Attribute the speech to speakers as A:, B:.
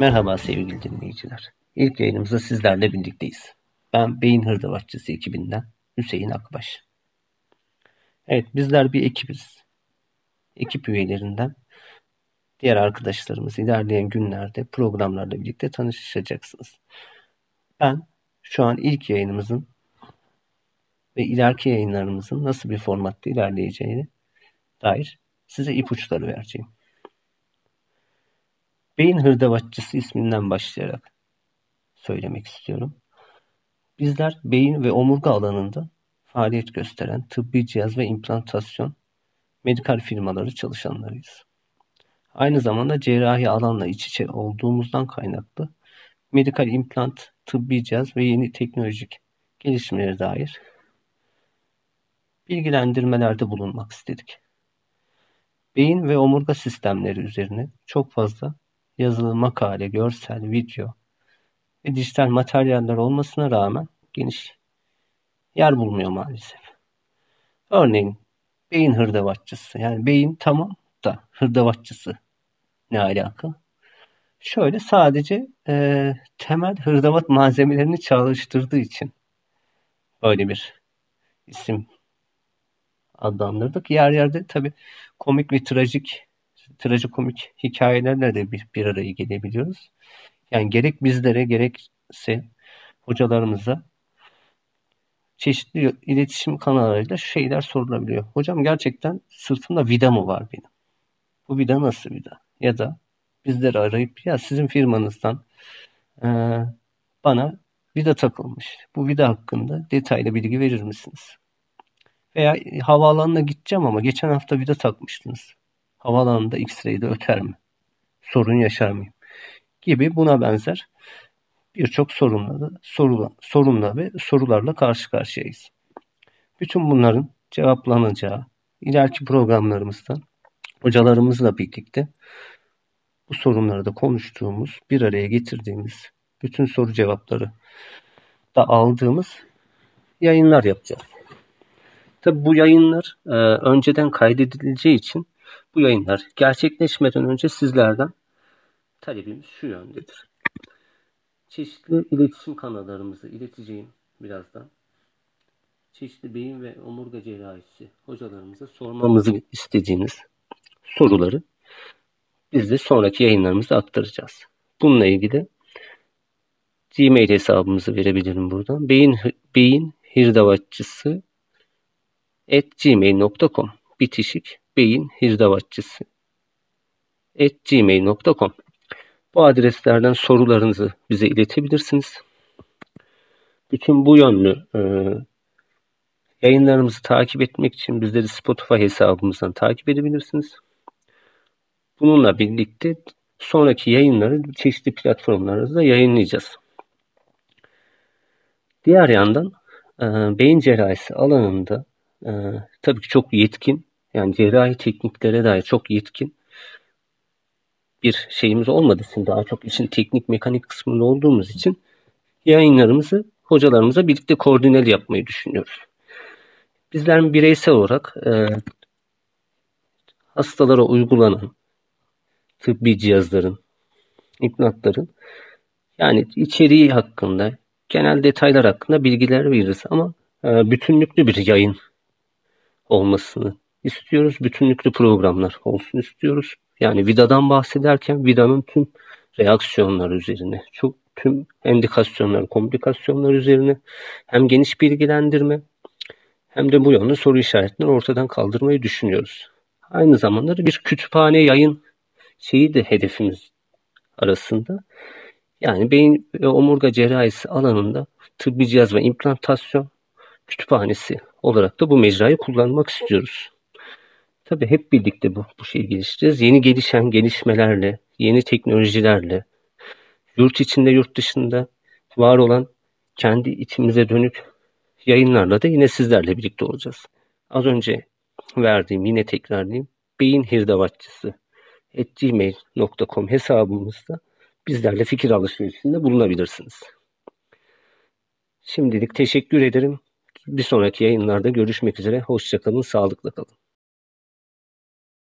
A: Merhaba sevgili dinleyiciler. İlk yayınımızda sizlerle birlikteyiz. Ben Beyin Hırdavatçısı ekibinden Hüseyin Akbaş. Evet bizler bir ekibiz. Ekip üyelerinden diğer arkadaşlarımız ilerleyen günlerde programlarla birlikte tanışacaksınız. Ben şu an ilk yayınımızın ve ileriki yayınlarımızın nasıl bir formatta ilerleyeceğini dair size ipuçları vereceğim. Beyin hırdavatçısı isminden başlayarak söylemek istiyorum. Bizler beyin ve omurga alanında faaliyet gösteren tıbbi cihaz ve implantasyon medikal firmaları çalışanlarıyız. Aynı zamanda cerrahi alanla iç içe olduğumuzdan kaynaklı medikal implant, tıbbi cihaz ve yeni teknolojik gelişmelere dair bilgilendirmelerde bulunmak istedik. Beyin ve omurga sistemleri üzerine çok fazla yazılı makale, görsel, video ve dijital materyaller olmasına rağmen geniş yer bulmuyor maalesef. Örneğin beyin hırdavatçısı. Yani beyin tamam da hırdavatçısı ne alaka? Şöyle sadece e, temel hırdavat malzemelerini çalıştırdığı için böyle bir isim adlandırdık. Yer yerde tabi komik ve trajik trajikomik hikayelerle de bir, bir araya gelebiliyoruz. Yani gerek bizlere gerekse hocalarımıza çeşitli iletişim kanallarıyla şeyler sorulabiliyor. Hocam gerçekten sırtımda vida mı var benim? Bu vida nasıl vida? Ya da bizleri arayıp ya sizin firmanızdan e, bana vida takılmış. Bu vida hakkında detaylı bilgi verir misiniz? Veya havaalanına gideceğim ama geçen hafta vida takmıştınız havaalanında X-ray'de öter mi? Sorun yaşar mıyım? Gibi buna benzer birçok sorunla, sorula, sorunla ve sorularla karşı karşıyayız. Bütün bunların cevaplanacağı ileriki programlarımızda hocalarımızla birlikte bu sorunları da konuştuğumuz, bir araya getirdiğimiz, bütün soru cevapları da aldığımız yayınlar yapacağız. Tabi bu yayınlar e, önceden kaydedileceği için bu yayınlar gerçekleşmeden önce sizlerden talebimiz şu yöndedir. Çeşitli iletişim kanallarımızı ileteceğim birazdan. Çeşitli beyin ve omurga cerrahisi hocalarımıza sormamızı istediğiniz soruları biz de sonraki yayınlarımızda aktaracağız. Bununla ilgili Gmail hesabımızı verebilirim buradan. Beyin, beyin hirdavatçısı at gmail.com bitişik beyin hirdavatçısı at gmail.com Bu adreslerden sorularınızı bize iletebilirsiniz. Bütün bu yönlü e, yayınlarımızı takip etmek için bizleri Spotify hesabımızdan takip edebilirsiniz. Bununla birlikte sonraki yayınları çeşitli platformlarda yayınlayacağız. Diğer yandan e, beyin cerrahisi alanında e, tabii ki çok yetkin yani cerrahi tekniklere dair çok yetkin bir şeyimiz olmadığı için daha çok işin teknik mekanik kısmında olduğumuz için yayınlarımızı hocalarımıza birlikte koordineli yapmayı düşünüyoruz. Bizler bireysel olarak e, hastalara uygulanan tıbbi cihazların, implantların yani içeriği hakkında, genel detaylar hakkında bilgiler veririz ama e, bütünlüklü bir yayın olmasını istiyoruz. Bütünlüklü programlar olsun istiyoruz. Yani vidadan bahsederken vidanın tüm reaksiyonları üzerine, çok tüm endikasyonlar, komplikasyonlar üzerine hem geniş bilgilendirme hem de bu yönde soru işaretlerini ortadan kaldırmayı düşünüyoruz. Aynı zamanda da bir kütüphane yayın şeyi de hedefimiz arasında. Yani beyin ve omurga cerrahisi alanında tıbbi cihaz ve implantasyon kütüphanesi olarak da bu mecrayı kullanmak istiyoruz. Tabii hep birlikte bu, bu şeyi geliştireceğiz. Yeni gelişen gelişmelerle, yeni teknolojilerle, yurt içinde yurt dışında var olan kendi içimize dönük yayınlarla da yine sizlerle birlikte olacağız. Az önce verdiğim yine tekrarlayayım. Beyin hirdavatçısı gmail.com hesabımızda bizlerle fikir alışverişinde bulunabilirsiniz. Şimdilik teşekkür ederim. Bir sonraki yayınlarda görüşmek üzere. Hoşçakalın, sağlıkla kalın.